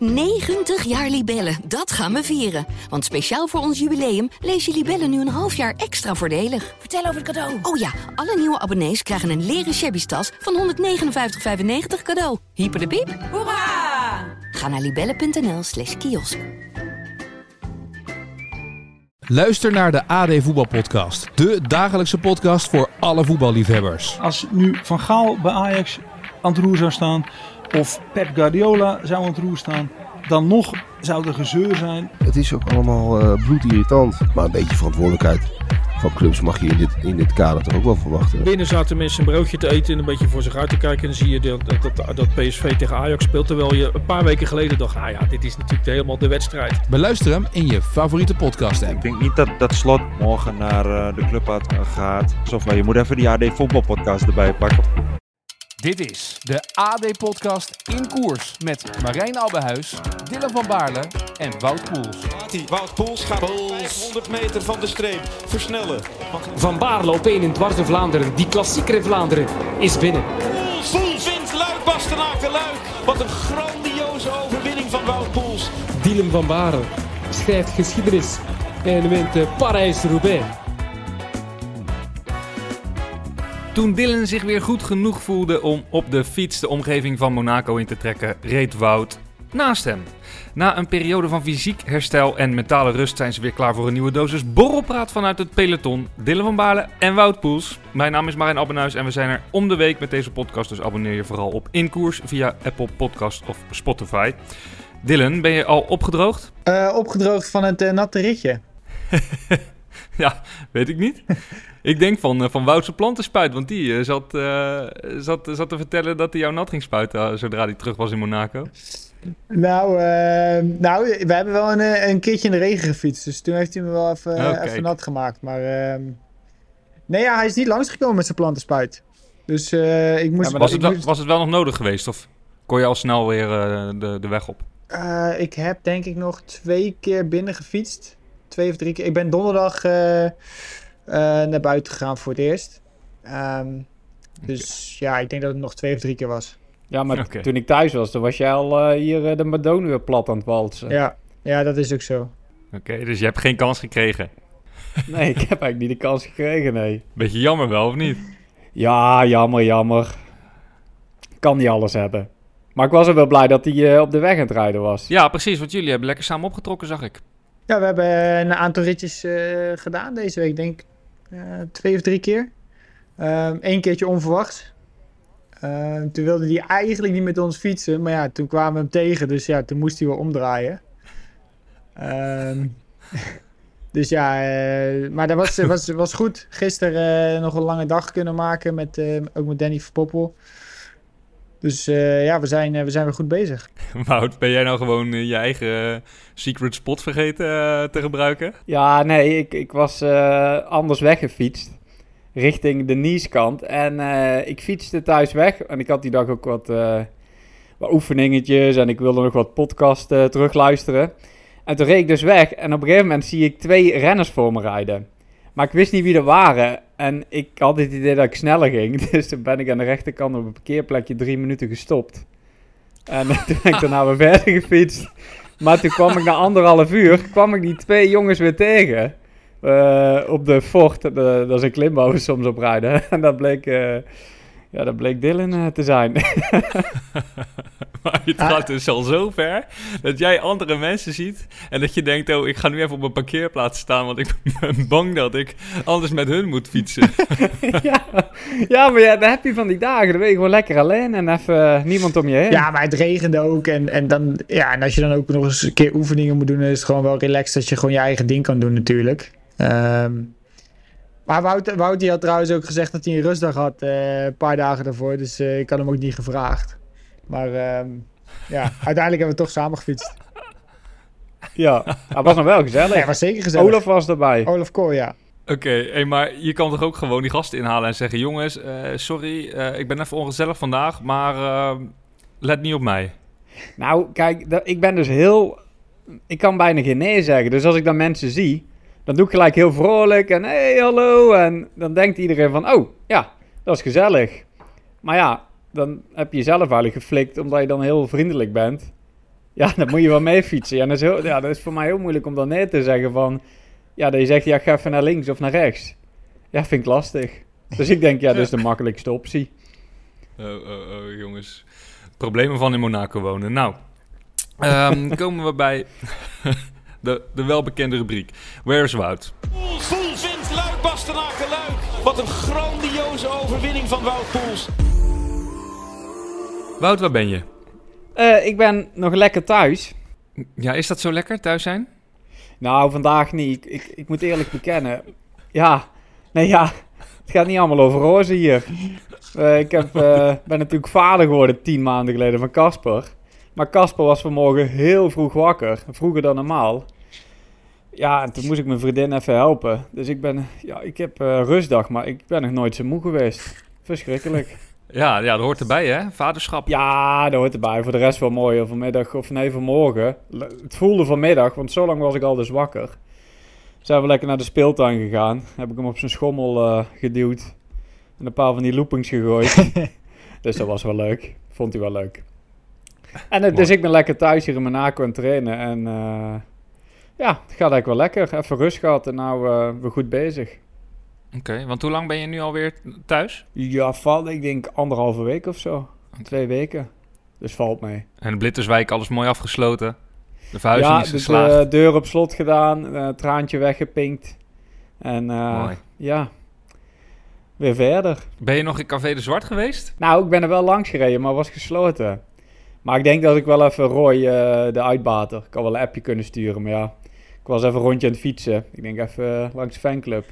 90 jaar Libellen, dat gaan we vieren. Want speciaal voor ons jubileum lees je Libellen nu een half jaar extra voordelig. Vertel over het cadeau. Oh ja, alle nieuwe abonnees krijgen een leren shabby tas van 159,95 cadeau. Hyper de piep. Hoera! Ga naar libellen.nl slash kiosk. Luister naar de AD Voetbalpodcast. De dagelijkse podcast voor alle voetballiefhebbers. Als nu Van Gaal bij Ajax aan het roer zou staan of Pep Guardiola zou aan het roer staan, dan nog zou er gezeur zijn. Het is ook allemaal uh, bloedirritant. Maar een beetje verantwoordelijkheid van clubs mag je in dit, in dit kader toch ook wel verwachten. Binnen zaten mensen een broodje te eten en een beetje voor zich uit te kijken. En dan zie je dat, dat, dat PSV tegen Ajax speelt. Terwijl je een paar weken geleden dacht, nou ja, dit is natuurlijk helemaal de wedstrijd. Beluister hem in je favoriete podcast app. Ik denk niet dat, dat Slot morgen naar uh, de club gaat. Of je moet even die AD voetbalpodcast erbij pakken. Dit is de AD-podcast in koers met Marijn Abbehuis, Dylan van Baarle en Wout Poels. Wout Poels gaat Poels. 500 meter van de streep versnellen. Van Baarle op 1 in dwars Vlaanderen. Die klassieker in Vlaanderen is binnen. Poels, Poels wint Luik, Bastenaken, Luik. Wat een grandioze overwinning van Wout Poels. Dylan van Baarle schrijft geschiedenis en wint Parijs-Roubaix. Toen Dylan zich weer goed genoeg voelde om op de fiets de omgeving van Monaco in te trekken, reed Wout naast hem. Na een periode van fysiek herstel en mentale rust zijn ze weer klaar voor een nieuwe dosis borrelpraat vanuit het peloton. Dylan van Baarle en Wout Poels. Mijn naam is Marijn Abbenhuis en we zijn er om de week met deze podcast, dus abonneer je vooral op Inkoers via Apple Podcast of Spotify. Dylan, ben je al opgedroogd? Uh, opgedroogd van het uh, natte ritje. ja, weet ik niet. Ik denk van, uh, van Woutse plantenspuit, want die uh, zat, uh, zat, zat te vertellen dat hij jou nat ging spuiten zodra hij terug was in Monaco. Nou, nou we hebben wel een, een keertje in de regen gefietst, dus toen heeft hij me wel even, even nat gemaakt. Maar ehm, nee, ja, hij is niet langsgekomen met zijn plantenspuit. Dus ik moest... Ja, was, het wel, was het wel nog nodig geweest of kon je al snel weer de, de weg op? ik heb denk ik nog twee keer binnen gefietst. Twee of drie keer. Ik ben donderdag... Uh, naar buiten gegaan voor het eerst. Um, dus okay. ja, ik denk dat het nog twee of drie keer was. Ja, maar okay. toen ik thuis was, dan was jij al uh, hier uh, de Madonna weer plat aan het walsen. Ja, ja dat is ook zo. Oké, okay, dus je hebt geen kans gekregen? nee, ik heb eigenlijk niet de kans gekregen, nee. Beetje jammer wel, of niet? Ja, jammer, jammer. Kan niet alles hebben. Maar ik was er wel blij dat hij op de weg aan het rijden was. Ja, precies, want jullie hebben lekker samen opgetrokken, zag ik. Ja, we hebben een aantal ritjes gedaan deze week, denk ik uh, twee of drie keer. Eén um, keertje onverwacht. Uh, toen wilde hij eigenlijk niet met ons fietsen. Maar ja, toen kwamen we hem tegen. Dus ja, toen moest hij wel omdraaien. Um, dus ja, uh, maar dat was, was, was goed. Gisteren uh, nog een lange dag kunnen maken. Met, ook met Danny Verpoppel. Dus ja, we zijn, we zijn weer goed bezig. Wout, ben jij nou gewoon je eigen secret spot vergeten te gebruiken? Ja, nee, ik, ik was anders weggefietst. Richting de Nieskant. En ik fietste thuis weg. En ik had die dag ook wat, wat oefeningetjes. En ik wilde nog wat podcast terugluisteren. En toen reed ik dus weg. En op een gegeven moment zie ik twee renners voor me rijden. Maar ik wist niet wie er waren. En ik had het idee dat ik sneller ging. Dus toen ben ik aan de rechterkant op een parkeerplekje drie minuten gestopt. En toen ben ik daarna weer verder gefietst. Maar toen kwam ik na anderhalf uur, kwam ik die twee jongens weer tegen. Uh, op de Fort, de, dat is een soms op rijden. En dat bleek, uh, ja, dat bleek Dylan uh, te zijn. maar het gaat dus al zo ver dat jij andere mensen ziet en dat je denkt, oh, ik ga nu even op een parkeerplaats staan, want ik ben bang dat ik anders met hun moet fietsen. ja. ja, maar ja, dan heb je van die dagen, dan ben je gewoon lekker alleen en even niemand om je heen. Ja, maar het regende ook en, en, dan, ja, en als je dan ook nog eens een keer oefeningen moet doen, is het gewoon wel relaxed dat je gewoon je eigen ding kan doen natuurlijk. Um, maar Wout, Wout die had trouwens ook gezegd dat hij een rustdag had uh, een paar dagen daarvoor. Dus uh, ik had hem ook niet gevraagd. Maar um, ja, uiteindelijk hebben we toch samen gefietst. Ja, het was nog wel gezellig. Ja, was zeker gezellig. Olaf was erbij. Olaf Kool, ja. Oké, okay, hey, maar je kan toch ook gewoon die gasten inhalen en zeggen... jongens, uh, sorry, ik ben even ongezellig vandaag, maar let niet op mij. Nou, kijk, ik ben dus heel... Ik kan bijna geen nee zeggen. Dus als ik dan mensen zie dan doe ik gelijk heel vrolijk en hey, hallo. En dan denkt iedereen van, oh, ja, dat is gezellig. Maar ja, dan heb je jezelf eigenlijk geflikt omdat je dan heel vriendelijk bent. Ja, dan moet je wel mee fietsen. Ja, dat is, heel, ja, dat is voor mij heel moeilijk om dan net te zeggen van... Ja, dat je zegt, ja, ga even naar links of naar rechts. Ja, vind ik lastig. Dus ik denk, ja, dat is de makkelijkste optie. Oh, oh, oh, jongens. Problemen van in Monaco wonen. Nou, ehm, komen we bij de, de welbekende rubriek. Where's Wout? Poels wint Luik Bastenaken Luik. Wat een grandioze overwinning van Wout Poels. Wout, waar ben je? Eh, ik ben nog lekker thuis. Ja, is dat zo lekker, thuis zijn? Nou, vandaag niet. Ik, ik, ik moet eerlijk bekennen. Ja, nee ja, het gaat niet allemaal over rozen hier. Eh, ik heb, eh, ben natuurlijk vader geworden tien maanden geleden van Casper. Maar Casper was vanmorgen heel vroeg wakker. Vroeger dan normaal. Ja, en toen moest ik mijn vriendin even helpen. Dus ik ben, ja, ik heb eh, rustdag, maar ik ben nog nooit zo moe geweest. Verschrikkelijk. Ja, ja, dat hoort erbij, hè? Vaderschap. Ja, dat hoort erbij. Voor de rest wel mooi. Vanmiddag of nee, vanmorgen. Het voelde vanmiddag, want zo lang was ik al dus wakker. Zijn we lekker naar de speeltuin gegaan. Heb ik hem op zijn schommel eh, geduwd. En een paar van die loopings gegooid. dus dat was wel leuk. Vond hij wel leuk. En dus ik ben lekker thuis hier in Monaco aan het trainen. En eh, ja, het gaat eigenlijk wel lekker. Even rust gehad en nou eh we goed bezig. Oké, want hoe lang ben je nu alweer thuis? Ja, valt ik denk anderhalve week of zo. Twee weken. Dus valt mee. En de Blitterswijk, alles mooi afgesloten. De verhuizing ja, is de, geslaagd. de deur op slot gedaan, eh, traantje weggepinkt. En Mooi. ja, weer verder. Ben je nog in Café de Zwart geweest? Nou, ik ben er wel langs gereden, maar was gesloten. Maar ik denk dat ik wel even Roy, eh, de uitbater, ik had wel een appje kunnen sturen. Maar ja, ik was even een rondje aan het fietsen. Ik denk even eh, langs de fanclub.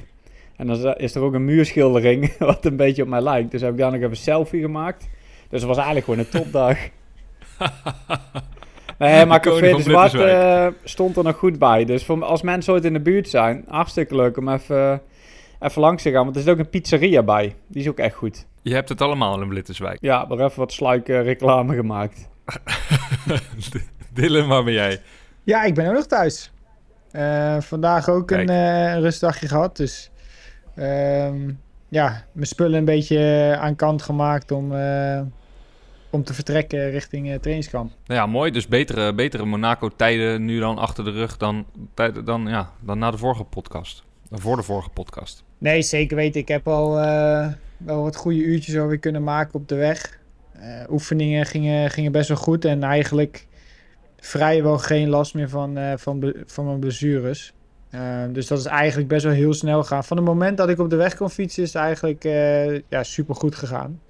En dan is er ook een muurschildering wat een beetje op mij lijkt. Dus heb ik daar nog even een selfie gemaakt. Dus het was eigenlijk gewoon een topdag. Nee, maar Café de Zwart eh, stond er nog goed bij. Dus voor, als mensen ooit in de buurt zijn, hartstikke leuk om even, even langs te gaan. Want er zit ook een pizzeria bij. Die is ook echt goed. Je hebt het allemaal in Blitterswijk. Ja, maar even wat sluik reclame gemaakt. Dylan, waar ben jij? Ja, ik ben ook nog thuis. Eh, vandaag ook een eh, rustdagje gehad. Dus ehm, ja, mijn spullen een beetje aan kant gemaakt om, eh, om te vertrekken richting trainingskamp. Nou ja, mooi. Dus betere, betere Monaco-tijden nu dan achter de rug dan, dan, ja, dan na de vorige podcast. Dan voor de vorige podcast. Nee, zeker weten. Ik heb al wel wat goede uurtjes alweer kunnen maken op de weg. Eh, oefeningen gingen, gingen best wel goed en eigenlijk vrijwel geen last meer van, eh, van, van mijn blessures. Eh, dus dat is eigenlijk best wel heel snel gegaan. Van het moment dat ik op de weg kon fietsen is het eigenlijk ja, super goed gegaan.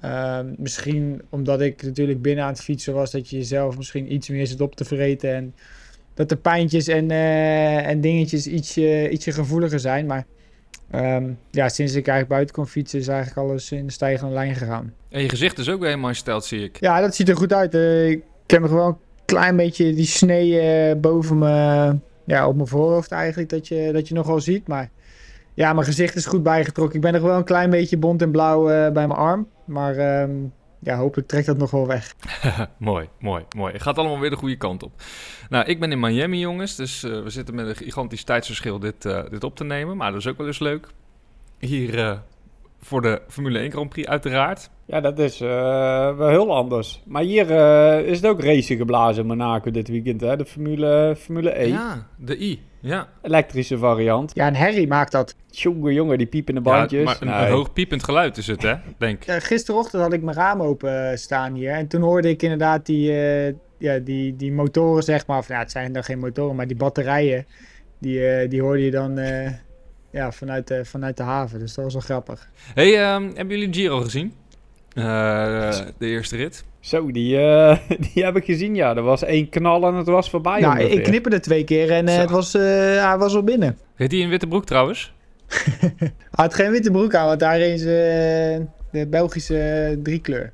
Eh, misschien omdat ik natuurlijk binnen aan het fietsen was, dat je jezelf misschien iets meer zit op te vreten. En dat de pijntjes en, en dingetjes ietsje, ietsje gevoeliger zijn. Maar ehm, ja, sinds ik eigenlijk buiten kon fietsen is eigenlijk alles in de stijgende lijn gegaan. En je gezicht is ook weer helemaal hersteld, zie ik. Ja, dat ziet er goed uit. Eh, ik heb nog wel een klein beetje die snee eh, boven me, ja, op mijn voorhoofd eigenlijk, dat je, dat je nog wel ziet. Maar ja, mijn gezicht is goed bijgetrokken. Ik ben nog wel een klein beetje bont en blauw eh, bij mijn arm. Maar ehm, ja, hopelijk trekt dat nog wel weg. mooi, mooi, mooi. Het gaat allemaal weer de goede kant op. Nou, ik ben in Miami, jongens. Dus eh, we zitten met een gigantisch tijdsverschil dit, eh, dit op te nemen. Maar dat is ook wel eens leuk. Hier eh, voor de Formule 1 Grand Prix, uiteraard. Ja, dat is eh, wel heel anders. Maar hier eh, is het ook racen geblazen in Monaco dit weekend, hè? De Formule, Formule E. Ja, de I. Ja. Elektrische variant. Ja, en Harry maakt dat. Jongen, jongen, die piepende bandjes. Ja, maar een, Nee. een hoog piepend geluid is het, hè? Denk. Ja, gisterochtend had ik mijn raam open staan hier. En toen hoorde ik inderdaad die, eh, ja, die, die motoren, zeg maar. Of, ja, het zijn dan geen motoren, maar die batterijen. Die, eh, die hoorde je dan eh, ja, vanuit, de, vanuit de haven. Dus dat was wel grappig. Hey, ehm, hebben jullie Giro gezien? Eh, de eerste rit. Zo, die, eh, die heb ik gezien, ja. Er was één knal en het was voorbij. nou, ik knipperde twee keer en eh, het was, eh, hij was al binnen. Reed die in witte broek trouwens? Hij had geen witte broek aan, want daar is eh, de Belgische driekleur.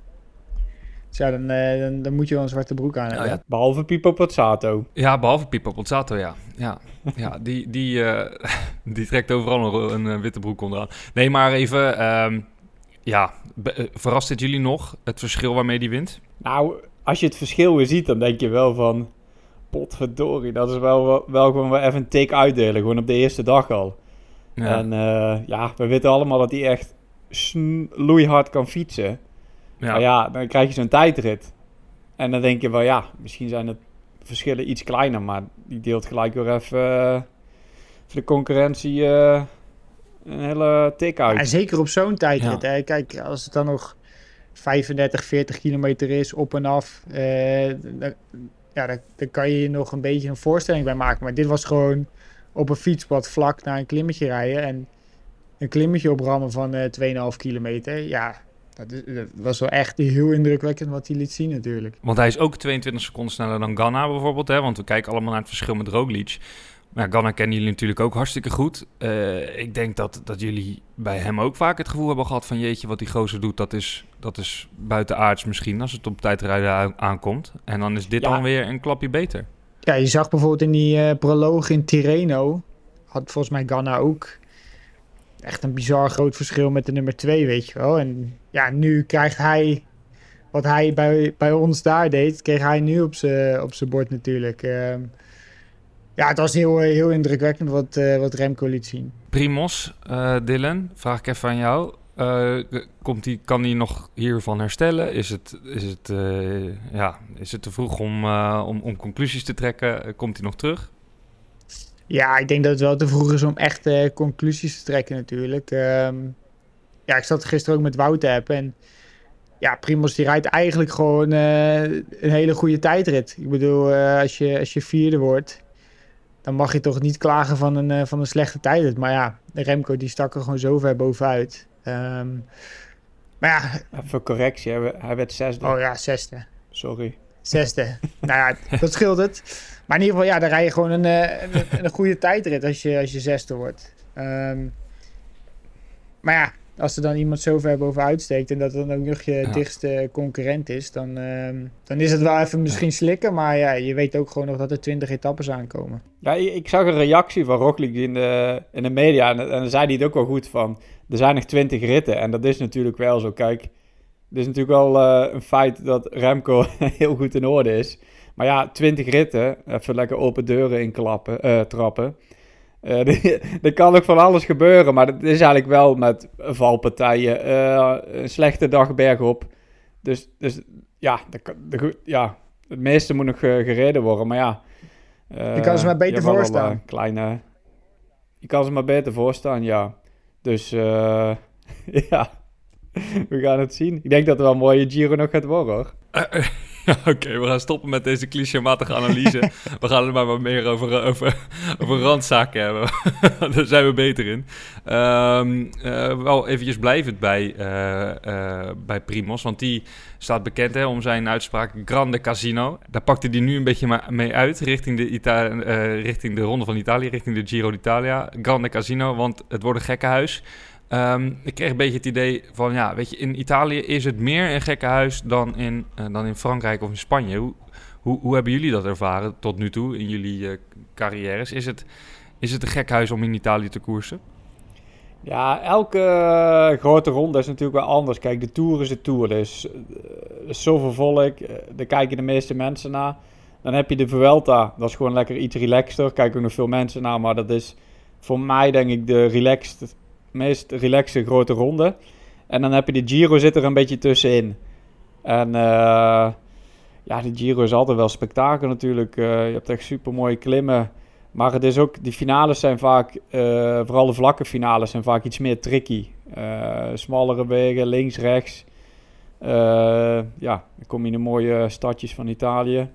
Dus ja, dan, eh, dan, dan moet je wel een zwarte broek aan hebben. ja. Behalve Pipo Pozzato. Ja, behalve Pipo Pozzato, ja. Ja, ja die, die, eh, die trekt overal nog een eh, witte broek onderaan. Nee, maar even... ehm, ja, be- verrast het jullie nog, het verschil waarmee die wint? Nou, als je het verschil weer ziet, dan denk je wel van... Potverdorie, dat is wel, wel, gewoon wel even een take uitdelen. Gewoon op de eerste dag al. Ja. En eh, ja, we weten allemaal dat hij echt loeihard kan fietsen. Ja. Maar ja, dan krijg je zo'n tijdrit. En dan denk je wel, ja, misschien zijn het verschillen iets kleiner, maar die deelt gelijk weer even uh, voor de concurrentie uh, een hele tik uit. Ja, zeker op zo'n tijdrit. Ja. Kijk, als het dan nog 35, 40 kilometer is, op en af, uh, dan, ja, daar, daar, kan je je nog een beetje een voorstelling bij maken. Maar dit was gewoon op een fietspad vlak naar een klimmetje rijden en een klimmetje oprammen van uh, 2,5 kilometer. Ja, dat, is, dat, was wel echt heel indrukwekkend wat hij liet zien natuurlijk. Want hij is ook 22 seconden sneller dan Ganna bijvoorbeeld. Hè? Want we kijken allemaal naar het verschil met Roglic. Maar Ganna kennen jullie natuurlijk ook hartstikke goed. Uh, ik denk dat, dat jullie bij hem ook vaak het gevoel hebben gehad van... jeetje, wat die gozer doet, dat is, dat is buitenaards misschien... als het op tijdrijden aankomt. En dan is dit ja. dan weer een klapje beter. Ja, je zag bijvoorbeeld in die uh, proloog in Tirreno... had volgens mij Ganna ook echt een bizar groot verschil met de nummer 2, weet je wel. En ja, nu krijgt hij wat hij bij, bij ons daar deed, kreeg hij nu op zijn op bord natuurlijk. Uh, ja, het was heel, heel indrukwekkend wat, uh, wat Remco liet zien. Primos, uh, Dylan, vraag ik even aan jou. Uh, komt die, kan hij nog hiervan herstellen? Is het, is het, ja, is het te vroeg om, om, om conclusies te trekken? komt hij nog terug? Ja, ik denk dat het wel te vroeg is om echt uh, conclusies te trekken natuurlijk. Um, ja, ik zat gisteren ook met Wout te en ja, Primos die rijdt eigenlijk gewoon uh, een hele goede tijdrit. Ik bedoel, uh, als, je, als je vierde wordt, dan mag je toch niet klagen van een, van een slechte tijdrit. Maar ja, Remco die stak er gewoon zo ver bovenuit. Um, maar ja... Even correctie, hij werd zesde. Oh ja, zesde. Sorry. Zesde. nou ja, dat scheelt het. Maar in ieder geval, ja, dan rij je gewoon een, een, een goede tijdrit als je, als je zesde wordt. Um, maar ja, als er dan iemand zo ver bovenuit steekt en dat dan ook nog je ja. dichtste concurrent is, dan, um, dan is het wel even misschien slikken. Maar ja, je weet ook gewoon nog dat er twintig etappes aankomen. Ja, ik zag een reactie van Roglic in de, in de media en, en dan zei hij het ook wel goed van, er zijn nog twintig ritten. En dat is natuurlijk wel zo. Kijk, het is natuurlijk wel uh, een feit dat Remco heel goed in orde is. Maar ja, 20 ritten, even lekker open deuren inklappen, uh, trappen. Uh, er kan ook van alles gebeuren, maar het is eigenlijk wel met valpartijen, een slechte dag bergop. Dus, dus ja, de, de, ja, het meeste moet nog gereden worden, maar ja. je kan ze maar beter voorstaan. Kleine, je kan ze maar beter voorstaan, ja. Dus ja, we gaan het zien. Ik denk dat er wel een mooie Giro nog gaat worden, hoor. Oké, okay, we gaan stoppen met deze clichématige analyse. we gaan het maar wat meer over, over, over randzaken hebben. Daar zijn we beter in. Um, uh, wel eventjes blijvend bij, uh, uh, bij Primos, want die staat bekend hè, om zijn uitspraak Grande Casino. Daar pakte hij nu een beetje mee uit richting de, Ita richting de Ronde van Italië, richting de Giro d'Italia. Grande Casino, want het wordt een gekkenhuis. Um, ik kreeg een beetje het idee van, ja, weet je, in Italië is het meer een gekkenhuis dan in, uh, dan in Frankrijk of in Spanje. Hoe, hoe, hoe, hebben jullie dat ervaren tot nu toe in jullie uh, carrières? Is het, is het een gekhuis om in Italië te koersen? Ja, elke uh, grote ronde is natuurlijk wel anders. Kijk, de Tour is de Tour. Dus er is zoveel volk, daar kijken de meeste mensen naar. Dan heb je de Vuelta, dat is gewoon lekker iets relaxter. Kijken ook nog veel mensen naar, maar dat is voor mij denk ik de relaxed meest relaxe grote ronde. En dan heb je de Giro zit er een beetje tussenin. En uh, ja, de Giro is altijd wel spektakel natuurlijk. Uh, je hebt echt super mooie klimmen. Maar het is ook, die finales zijn vaak, uh, vooral de vlakke finales, zijn vaak iets meer tricky. smallere wegen, links, rechts. ja, dan kom je in de mooie stadjes van Italië.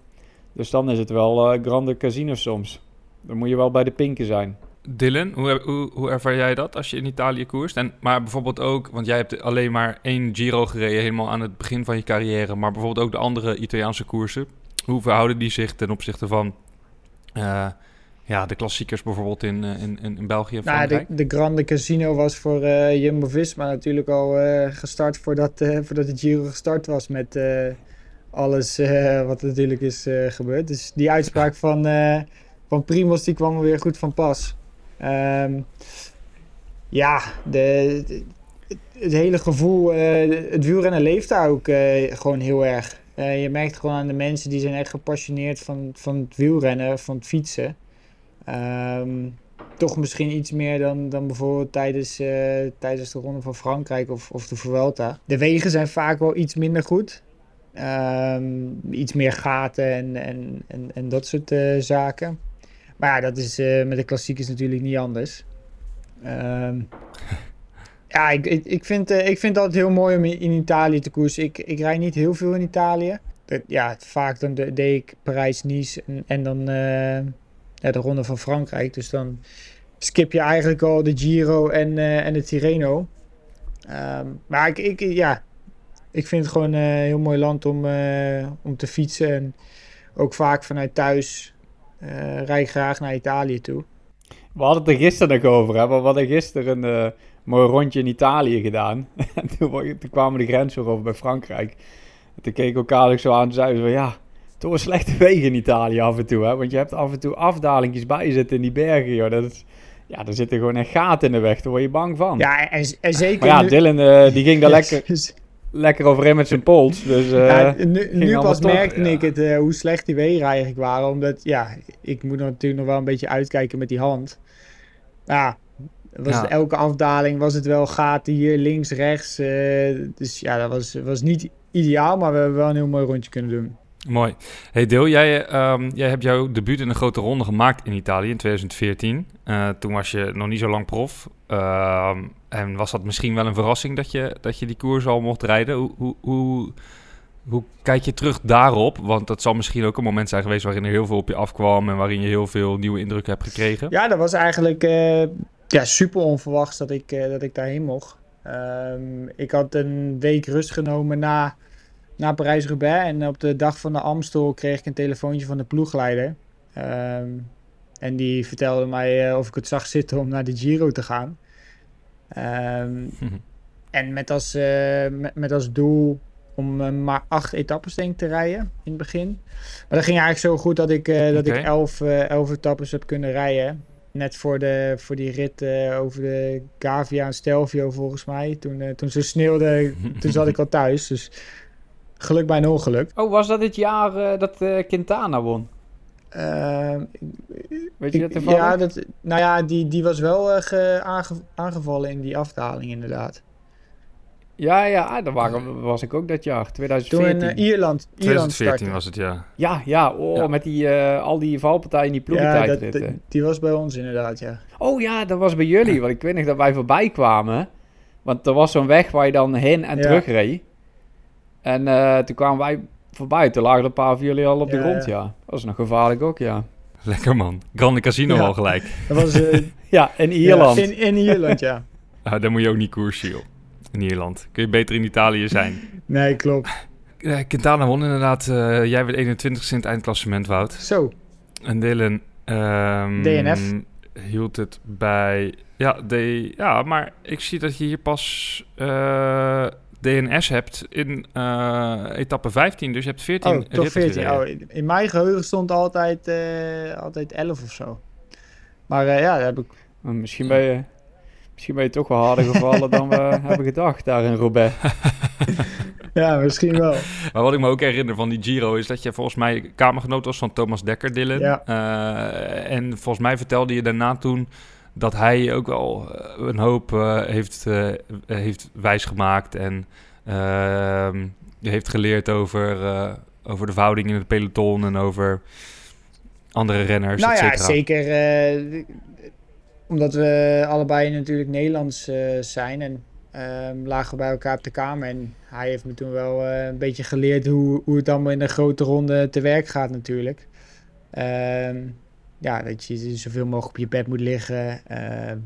Dus dan is het wel grande casino soms. Dan moet je wel bij de pinken zijn. Dylan, hoe, hoe, hoe, ervaar jij dat als je in Italië koerst? En, maar bijvoorbeeld ook, want jij hebt alleen maar één Giro gereden helemaal aan het begin van je carrière. Maar bijvoorbeeld ook de andere Italiaanse koersen. Hoe verhouden die zich ten opzichte van uh, ja, de klassiekers bijvoorbeeld in, uh, in, in, België en nou, de, de, Grande Casino was voor uh, Jumbo-Visma natuurlijk al gestart voordat, voordat de Giro gestart was met alles wat er natuurlijk is gebeurd. Dus die uitspraak van, van Primos die kwam er weer goed van pas. Um, ja, de, het hele gevoel, uh, het wielrennen leeft daar ook uh, gewoon heel erg. Uh, je merkt gewoon aan de mensen die zijn echt gepassioneerd van, van het wielrennen, van het fietsen. Um, toch misschien iets meer dan, dan bijvoorbeeld tijdens, tijdens de Ronde van Frankrijk of, of de Vuelta. De wegen zijn vaak wel iets minder goed. Ehm, iets meer gaten en, en, en, en dat soort eh, zaken. Maar ja, dat is eh, met de klassiekers natuurlijk niet anders. Ehm, ja, ik, ik, ik, vind, eh, ik vind het altijd heel mooi om in, Italië te koersen. Ik, ik rijd niet heel veel in Italië. Dat- ja, vaak dan de- deed ik Parijs-Nice en, en dan eh, ja, de Ronde van Frankrijk. Dus dan skip je eigenlijk al de Giro en, en de Tirreno. Ehm, maar ik, ik, ja, ik vind het gewoon een heel mooi land om, om te fietsen. En ook vaak vanuit thuis rijd ik graag naar Italië toe. We hadden het er gisteren nog over, hè? we hadden gisteren een eh, mooi rondje in Italië gedaan. en toen, toen kwamen we de grens over bij Frankrijk. En toen keken we elkaar ook zo aan en zeiden we, ja, toch een slechte wegen in Italië af en toe. Hè? Want je hebt af en toe afdalingjes bij je zitten in die bergen, joh. Dat is, ja, er zitten gewoon echt gaten in de weg, daar word je bang van. Ja, en, en zeker maar ja, nu- Dylan eh, die ging daar Yes. lekker, lekker overheen met zijn pols. Dus, eh, Ja, nu nu pas top. merkte ik het, eh, hoe slecht die wegen eigenlijk waren. Omdat, ja, ik moet natuurlijk nog wel een beetje uitkijken met die hand. Ja, was Ja. het elke afdaling was het wel gaten hier, links, rechts. eh, dus ja, dat was, was niet ideaal, maar we hebben wel een heel mooi rondje kunnen doen. Mooi. Hey Deel, jij, ehm, jij hebt jouw debuut in een grote ronde gemaakt in Italië in 2014. Eh, toen was je nog niet zo lang prof. Ehm, en was dat misschien wel een verrassing dat je, dat je die koers al mocht rijden? Hoe, hoe, hoe, kijk je terug daarop? Want dat zal misschien ook een moment zijn geweest waarin er heel veel op je afkwam... en waarin je heel veel nieuwe indrukken hebt gekregen. Ja, dat was eigenlijk eh, ja, super onverwachts dat ik, eh, dat ik daarheen mocht. Ehm, ik had een week rust genomen na, na Parijs-Roubaix. En op de dag van de Amstel kreeg ik een telefoontje van de ploegleider. Ehm, en die vertelde mij eh, of ik het zag zitten om naar de Giro te gaan. Ehm, en met als, eh, met, met als doel om eh, maar acht etappes denk ik te rijden in het begin. Maar dat ging eigenlijk zo goed dat ik, dat ik elf, elf etappes heb kunnen rijden. Net voor, de, voor die rit over de Gavia en Stelvio volgens mij. Toen, toen ze sneeuwde, toen zat ik al thuis. Dus geluk bij een ongeluk. Oh, was dat het jaar eh, dat eh, Quintana won? Ehm, Weet je dat toevallig? ja, dat, nou ja, die, die was wel eh, ge- aange- aangevallen in die afdaling inderdaad. Ja, ja, daar waren, was ik ook dat jaar, Toen 2014. in eh, Ierland, Ierland 2014 startte. was het, ja. Ja, ja, oh, Ja. met die, eh, al die valpartijen in die Ja, dat, ploegentijdritten. dat- die was bij ons inderdaad, ja. Oh ja, dat was bij jullie, want ik weet nog dat wij voorbij kwamen. Want er was zo'n weg waar je dan heen en Ja. terug reed. En eh, toen kwamen wij voorbij, toen lagen er een paar van jullie al op de Ja, grond, ja. ja. Dat was nog gevaarlijk ook, ja. Lekker man. Grande Casino Ja. al gelijk. Dat was eh, Ja, in Ierland. Ja, in, in Ierland, ja. Ah, daar moet je ook niet koersen, joh. In Ierland. Kun je beter in Italië zijn. Nee, klopt. Quintana won inderdaad. eh, jij werd 21ste in het eindklassement, Wout. Zo. En Dylan... ehm, DNF. Hield het bij... Ja, D, ja, maar ik zie dat je hier pas eh, DNS hebt in eh, etappe 15. Dus je hebt 14 Oh, toch ritten 14. gereden. Oh, in- mijn geheugen stond altijd, eh, altijd 11 of zo. Maar eh, ja, dat heb ik. Misschien ben je, misschien ben je toch wel harder gevallen dan we hebben gedacht daar in Roubaix. Ja, misschien wel. Maar wat ik me ook herinner van die Giro is dat je volgens mij kamergenoot was van Thomas Dekker, Dylan. Ja. Eh, en volgens mij vertelde je daarna toen dat hij ook al eh, een hoop eh, heeft, eh, heeft wijsgemaakt en ehm, heeft geleerd over, over de verhouding in het peloton en over andere renners, nou ja, zeker. omdat we allebei natuurlijk Nederlands zijn en ehm, lagen we bij elkaar op de kamer. En hij heeft me toen wel een beetje geleerd hoe, hoe het allemaal in een grote ronde te werk gaat natuurlijk. Ja, dat je zoveel mogelijk op je bed moet liggen. Ehm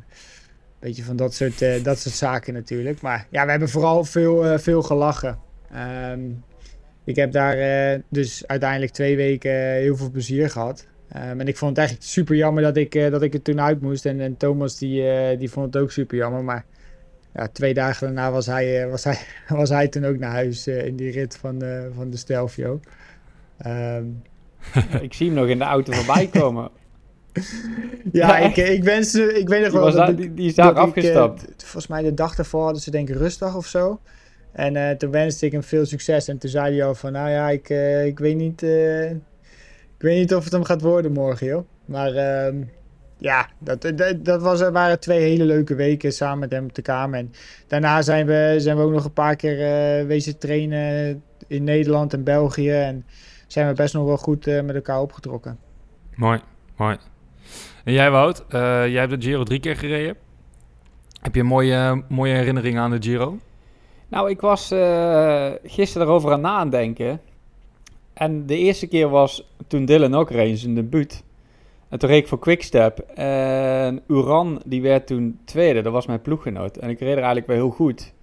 beetje van dat soort, eh, dat soort zaken natuurlijk. Maar ja, we hebben vooral veel, eh, veel gelachen. Ehm, ik heb daar eh, dus uiteindelijk twee weken heel veel plezier gehad. Ehm, en ik vond het eigenlijk super jammer dat ik, dat ik er toen uit moest. En, en Thomas die, die vond het ook super jammer. Maar ja, twee dagen daarna was hij, was hij, was hij toen ook naar huis in die rit van, van de Stelvio. Ik zie hem nog in de auto voorbij komen. Ja, ik, ik, wens, ik weet nog wel... was dat ik- die- die is daar dat ik, afgestapt. volgens mij de dag daarvoor hadden ze denk ik rustdag of zo. En eh, toen wenste ik hem veel succes. En toen zei hij al van, nou ja, ik, eh, ik, weet niet, eh, ik weet niet of het hem gaat worden morgen, joh. Maar ehm, ja, dat, dat, dat was, waren twee hele leuke weken samen met hem op de kamer. En daarna zijn we, zijn we ook nog een paar keer eh, wezen trainen in Nederland en België. En zijn we best nog wel goed eh, met elkaar opgetrokken. Mooi, mooi. En jij Wout, eh, jij hebt de Giro drie keer gereden. Heb je een mooie, mooie herinneringen aan de Giro? Nou, ik was uh, gisteren erover aan nadenken. En de eerste keer was toen Dylan ook reed in zijn debuut. En toen reed ik voor Quickstep. En Uran, die werd toen tweede. Dat was mijn ploeggenoot. En ik reed er eigenlijk wel heel goed.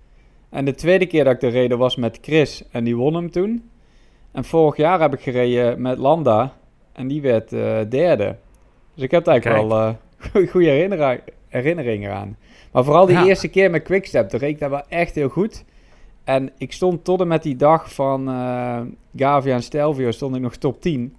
En de tweede keer dat ik er reed was met Chris. En die won hem toen. En vorig jaar heb ik gereden met Landa. En die werd uh, derde. Dus ik heb daar eigenlijk Kijk. wel uh, goede herinnering, herinneringen aan. Maar vooral die ja. eerste keer met Quickstep. Toen reed ik daar wel echt heel goed. En ik stond tot en met die dag van uh, Gavia en Stelvio stond ik nog top 10.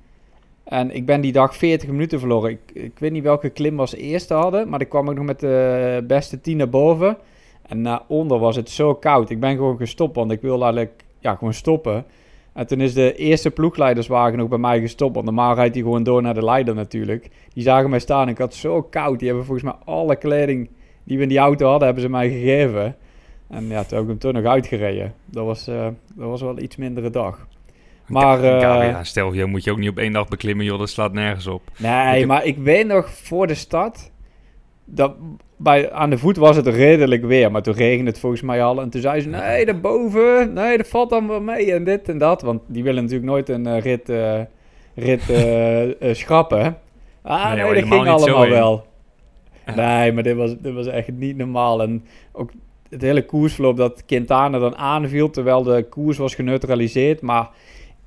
En ik ben die dag 40 minuten verloren. Ik, ik weet niet welke klim was eerste hadden, maar ik kwam ook nog met de beste 10 naar boven. En naar onder was het zo koud. Ik ben gewoon gestopt, want ik wilde eigenlijk ja, gewoon stoppen. En toen is de eerste ploegleiderswagen ook bij mij gestopt. Want normaal rijdt hij gewoon door naar de leider natuurlijk. Die zagen mij staan en ik had zo koud. Die hebben volgens mij alle kleding die we in die auto hadden, hebben ze mij gegeven. En ja, toen heb ik hem toch nog uitgereden. Dat was, uh, dat was wel iets mindere dag. Maar, uh, ja, stel, je moet je ook niet op één dag beklimmen, joh, dat slaat nergens op. Nee, ik maar ik weet nog voor de stad, dat, bij, aan de voet was het redelijk weer, maar toen regende het volgens mij al. En toen zei ze, nee, daarboven, nee, dat valt dan wel mee en dit en dat. Want die willen natuurlijk nooit een uh, rit, uh, rit schrappen. Ah, nee, nee dat ging allemaal wel. Nee, maar dit was, dit was echt niet normaal. En ook het hele koersverloop dat Quintana dan aanviel, terwijl de koers was geneutraliseerd. Maar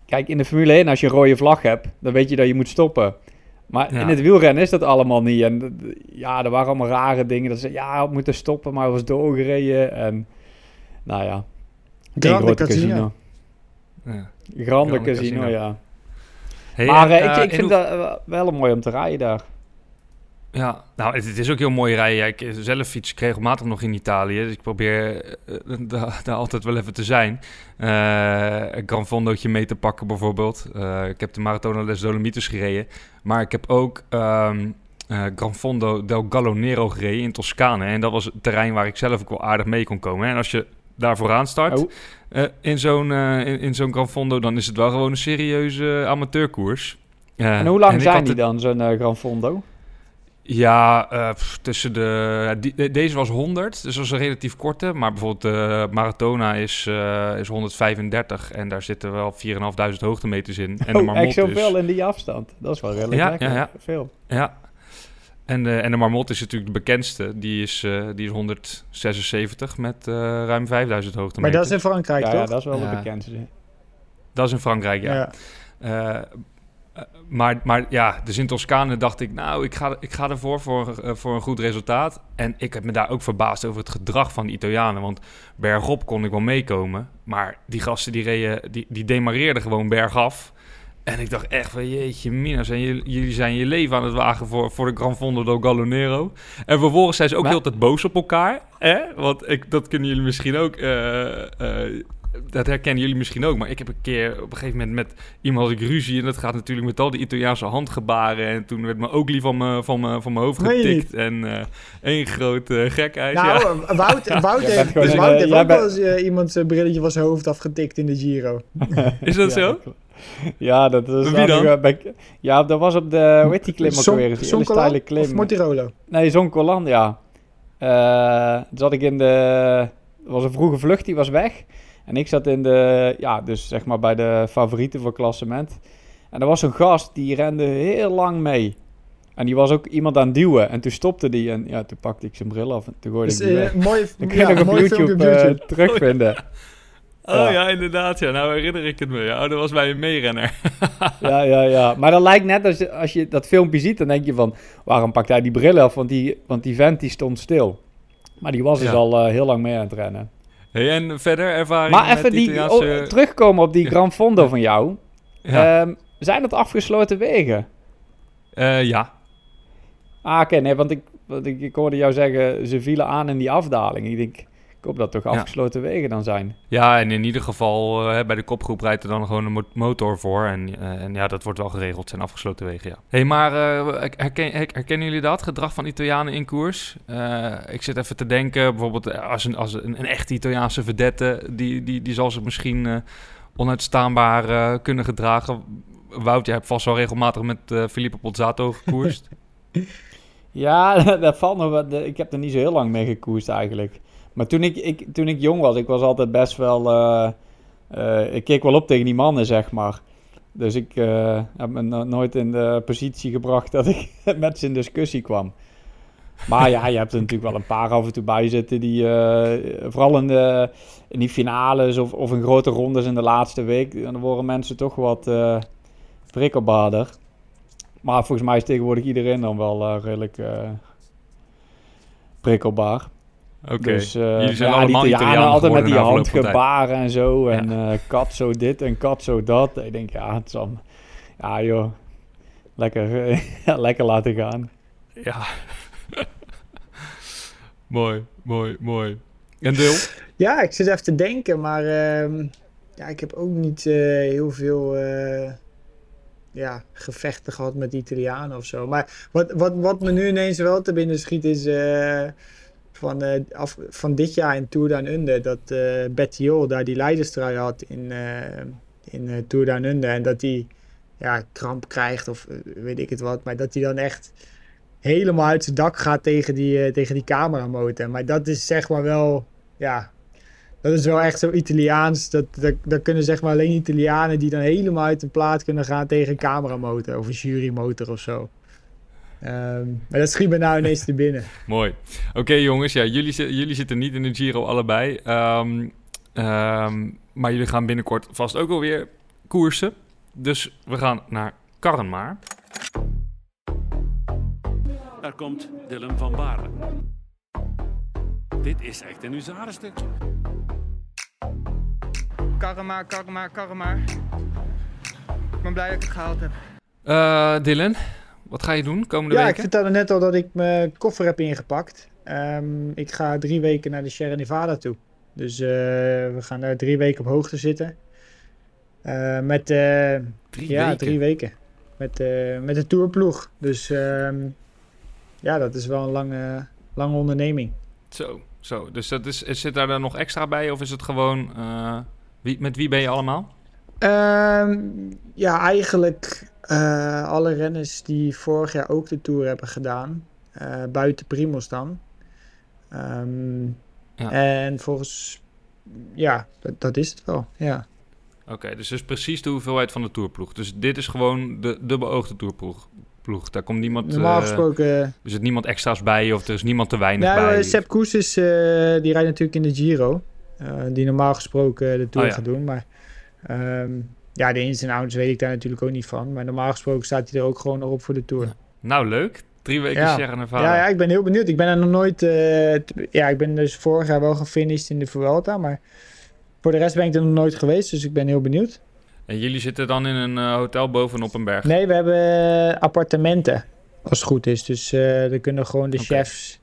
kijk, in de Formule 1, als je een rode vlag hebt, dan weet je dat je moet stoppen. Maar ja. in het wielrennen is dat allemaal niet. En ja, er waren allemaal rare dingen. Dat ze, ja, we moeten stoppen, maar we was doorgereden. En nou ja, Grande Casino. casino. Ja. Grande, Grande casino, casino, ja. Hey, maar en, uh, ik, ik vind dat wel mooi om te rijden daar. Ja, nou, het, het, is ook heel mooi rijden. Ik zelf fiets ik regelmatig nog in Italië. Dus ik probeer uh, daar, daar altijd wel even te zijn. Uh, een Gran Fondootje mee te pakken bijvoorbeeld. Uh, ik heb de Maratona des Dolomites gereden. Maar ik heb ook um, Gran Fondo del Gallo Nero gereden in Toscane. En dat was het terrein waar ik zelf ook wel aardig mee kon komen. En als je daar vooraan start oh. in zo'n in, in zo'n Gran Fondo... dan is het wel gewoon een serieuze amateurkoers. en hoe lang zijn die dan, zo'n Gran Fondo? Ja, uh, pff, tussen de. Die, deze was 100, dus dat was een relatief korte. Maar bijvoorbeeld de Maratona is, uh, is 135 en daar zitten wel 4.500 hoogtemeters in. En oh, de Marmot echt zoveel is... in die afstand. Dat is wel redelijk ja, lekker. Ja, ja. Veel. Ja. En de, en de Marmot is natuurlijk de bekendste. Die is, uh, die is 176 met ruim 5000 hoogtemeters. Maar dat is in Frankrijk, ja, toch? Ja, dat is wel de bekendste. Dat is in Frankrijk, ja. Maar, maar ja, dus in Toscane dacht ik, nou, ik ga, ik ga ervoor voor, uh, voor een goed resultaat. En ik heb me daar ook verbaasd over het gedrag van de Italianen. Want bergop kon ik wel meekomen. Maar die gasten die reden, die, die demareerden gewoon bergaf. En ik dacht echt van, jeetje mina, zijn jullie, jullie zijn je leven aan het wagen voor, voor de Gran Fondo del Gallonero. En vervolgens zijn ze ook maar... heel tijd boos op elkaar. Hè? Want ik, dat kunnen jullie misschien ook... Uh, uh, dat herkennen jullie misschien ook. Maar ik heb een keer op een gegeven moment met iemand had ik ruzie. En dat gaat natuurlijk met al die Italiaanse handgebaren. En toen werd mijn ooglie van mijn, van mijn, van mijn hoofd getikt. En uh, één groot uh, gekhuis. Nou, ja. Wout, Wout heeft, dus Wout heeft ook wel eens uh, iemand zijn brilletje van zijn hoofd afgetikt in de Giro. Is dat ja, zo? Ja, dat is Wie dan? Bij, ja, dat was op de, hoe heet die klim ook weer? Hele klim. Of Mortirolo? Nee, Zoncolan, ja. Uh, zat ik in de... Was een vroege vlucht, die was weg. En ik zat in de, ja, dus zeg maar bij de favorieten voor klassement. En er was een gast die rende heel lang mee. En die was ook iemand aan het duwen. En toen stopte die en ja, toen pakte ik zijn bril af en toen gooide dus, ik die uh, weg. Mooi, Dan kun je ja, nog op YouTube, op YouTube. Uh, terugvinden. Oh ja. ja. inderdaad. Ja. Nou herinner ik het me. Ja, oh, dat was bij een meerenner. ja, ja, ja. Maar dat lijkt net als je, als je dat filmpje ziet, dan denk je van... waarom pakt hij die bril af? Want die, want die vent die stond stil. Maar die was dus al uh, heel lang mee aan het rennen. Hey, en verder ervaring Maar even met die, Italiaanse... oh, terugkomen op die Gran Fondo van jou. Ja. Um, zijn dat afgesloten wegen? Uh, ja. Ah, oké. Okay, nee, want ik, want ik, ik hoorde jou zeggen, ze vielen aan in die afdaling. Ik denk, ik hoop dat toch afgesloten ja. wegen dan zijn. Ja, en in ieder geval uh, bij de kopgroep rijdt er dan gewoon een motor voor. En, uh, en ja, dat wordt wel geregeld, zijn afgesloten wegen, ja. hey, maar uh, herken, herkennen jullie dat, gedrag van Italianen in koers? ik zit even te denken, bijvoorbeeld als een, als een, een echte Italiaanse vedette, die, die, die zal zich misschien onuitstaanbaar eh, kunnen gedragen. Wout, jij hebt vast wel regelmatig met Filippo Pozzato gekoerst. ja, dat valt nog wel. Ik heb er niet zo heel lang mee gekoerst eigenlijk. Maar toen ik, ik, toen ik jong was, ik was altijd best wel... ik keek wel op tegen die mannen, zeg maar. Dus ik heb me nooit in de positie gebracht dat ik met ze in discussie kwam. Maar ja, je hebt er natuurlijk wel een paar af en toe bij zitten die, vooral in de, in die finales of, of in grote rondes in de laatste week, dan worden mensen toch wat prikkelbaarder. Maar volgens mij is tegenwoordig iedereen dan wel redelijk prikkelbaar. Oké, okay. dus, Jullie zijn ja, allemaal die Italianen altijd met die handgebaren en zo. En ja. kat zo dit en kat zo dat. Ik denk, ja, het is allemaal... Ja joh, lekker, lekker laten gaan. Ja. mooi, mooi, mooi. En Deel? Ja, ik zit even te denken, maar uh, ja, ik heb ook niet uh, heel veel uh, ja, gevechten gehad met Italianen of zo. Maar wat, wat, wat me nu ineens wel te binnen schiet is van, af, van dit jaar in Tour Down Under dat uh, Bettiol daar die leiderstrui had in, in Tour Down Under. En dat hij ja, kramp krijgt of weet ik het wat, maar dat hij dan echt helemaal uit zijn dak gaat tegen die, tegen die cameramotor. Maar dat is zeg maar wel, ja, dat is wel echt zo Italiaans. Dat, dat, dat, kunnen zeg maar alleen Italianen die dan helemaal uit de plaat kunnen gaan tegen een cameramotor of een jurymotor of zo. Um, maar dat schiet me nou ineens te binnen. Mooi. Oké jongens, ja, jullie, jullie zitten niet in de Giro allebei. Um, um, maar jullie gaan binnenkort vast ook alweer koersen. Dus we gaan naar Karrenmaar. Daar komt Dylan van Baarle. Dit is echt een huzarenstukje. Karren maar, karren maar, karren maar. Ik ben blij dat ik het gehaald heb. Uh, Dylan, wat ga je doen komende ja, weken? Ja, ik vertelde net al dat ik mijn koffer heb ingepakt. Um, ik ga drie weken naar de Sierra Nevada toe. Dus uh, we gaan daar drie weken op hoogte zitten. Uh, met, drie ja, weken? drie weken. Met, met de tourploeg. Dus um, ja, dat is wel een lange, lange onderneming. Zo, zo. Dus dat is, zit daar dan nog extra bij? Of is het gewoon... Wie, met wie ben je allemaal? Um, ja, eigenlijk uh, alle renners die vorig jaar ook de Tour hebben gedaan. Uh, buiten Primos dan. Um, ja. En volgens... Ja, dat, dat, is het wel, ja. Oké, okay, dus dat is precies de hoeveelheid van de Tourploeg. Dus dit is gewoon de, de beoogde Tourploeg. Ploeg. Daar komt niemand... Normaal gesproken... Uh, er zit niemand extra's bij of er is niemand te weinig nou, bij? Sepp Koes is, die rijdt natuurlijk in de Giro. Die normaal gesproken de Tour oh, ja. gaat doen. Maar um, ja, de ins en outs weet ik daar natuurlijk ook niet van. Maar normaal gesproken staat hij er ook gewoon nog op voor de Tour. Nou, leuk. Drie weken ja. Sierra Nevada. Ja, ja, ik ben heel benieuwd. Ik ben er nog nooit... Uh, ja, ik ben dus vorig jaar wel gefinished in de Vuelta. Maar voor de rest ben ik er nog nooit geweest. Dus ik ben heel benieuwd. En jullie zitten dan in een uh, hotel bovenop een berg? Nee, we hebben appartementen. Als het goed is. Dus uh, er kunnen gewoon de okay. chefs...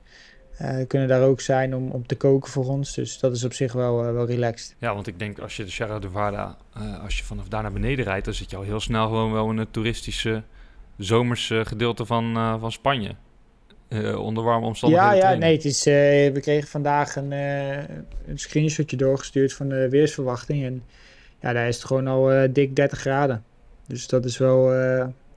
Uh, kunnen daar ook zijn om, om te koken voor ons. Dus dat is op zich wel, uh, wel relaxed. Ja, want ik denk als je de Sierra Nevada, uh, als je vanaf daar naar beneden rijdt, dan zit je al heel snel gewoon wel in het toeristische zomerse gedeelte van, van Spanje. onder warme omstandigheden. Ja, ja, nee, het is, we kregen vandaag een, een screenshotje doorgestuurd van de weersverwachting. En ja, daar is het gewoon al dik 30 graden. Dus dat is wel,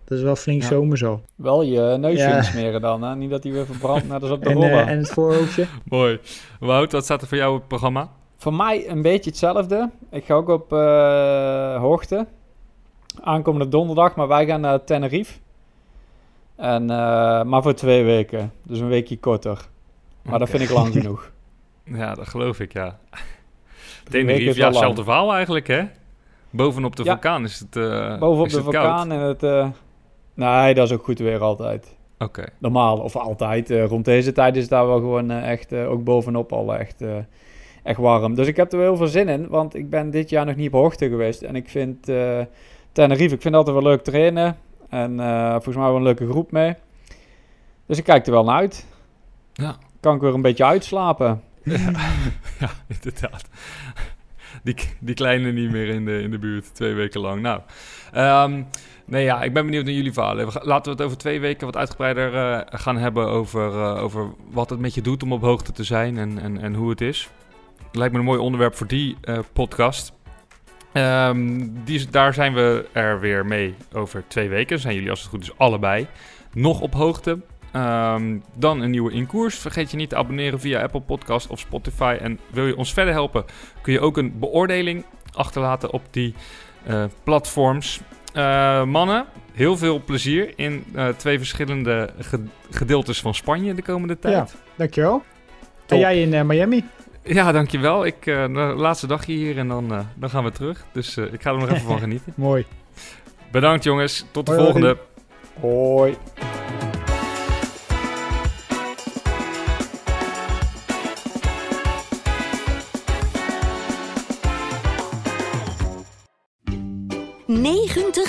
dat is wel flink Ja. zomer zo. Wel je neusje Ja. insmeren dan, hè? Niet dat hij weer verbrandt, net als op de En, rollen. eh, en het voorhoofdje. Mooi. Wout, wat staat er voor jou op het programma? Voor mij een beetje hetzelfde. Ik ga ook op eh, hoogte. Aankomende donderdag, maar wij gaan naar Tenerife. En, eh, maar voor twee weken. Dus een weekje korter. Maar dat vind ik lang genoeg. Ja, dat geloof ik, ja. Tenerife, ja, hetzelfde verhaal eigenlijk, hè? Bovenop de Ja. vulkaan is het eh, Bovenop is de het koud. vulkaan en het... eh, nee, dat is ook goed weer altijd. Oké. Normaal, of altijd. eh, rond deze tijd is het daar wel gewoon eh, echt, eh, ook bovenop al echt, echt warm. Dus ik heb er wel heel veel zin in, want ik ben dit jaar nog niet op hoogte geweest. En ik vind Tenerife, ik vind altijd wel leuk trainen. En volgens mij wel een leuke groep mee. Dus ik kijk er wel naar uit. Ja. Kan ik weer een beetje uitslapen. ja, inderdaad. Die, die kleine niet meer in de, in de buurt, twee weken lang. Nou, ehm, nee ja, ik ben benieuwd naar jullie verhalen. Laten we het over twee weken wat uitgebreider eh, gaan hebben over, eh, over wat het met je doet om op hoogte te zijn en, en, en hoe het is. Lijkt me een mooi onderwerp voor die eh, podcast. Ehm, die, daar zijn we er weer mee over twee weken. Zijn jullie als het goed is allebei nog op hoogte. Ehm, dan een nieuwe inkoers. Vergeet je niet te abonneren via Apple Podcast of Spotify. En wil je ons verder helpen, kun je ook een beoordeling achterlaten op die platforms. Eh, mannen, heel veel plezier in eh, twee verschillende ge- gedeeltes van Spanje de komende tijd. Ja, dankjewel. En jij in eh, Miami? Ja, dankjewel. Ik, de laatste dagje hier en dan, dan gaan we terug. Dus ik ga er nog even van genieten. Mooi. Bedankt jongens. Tot de hoi. volgende. Hoi.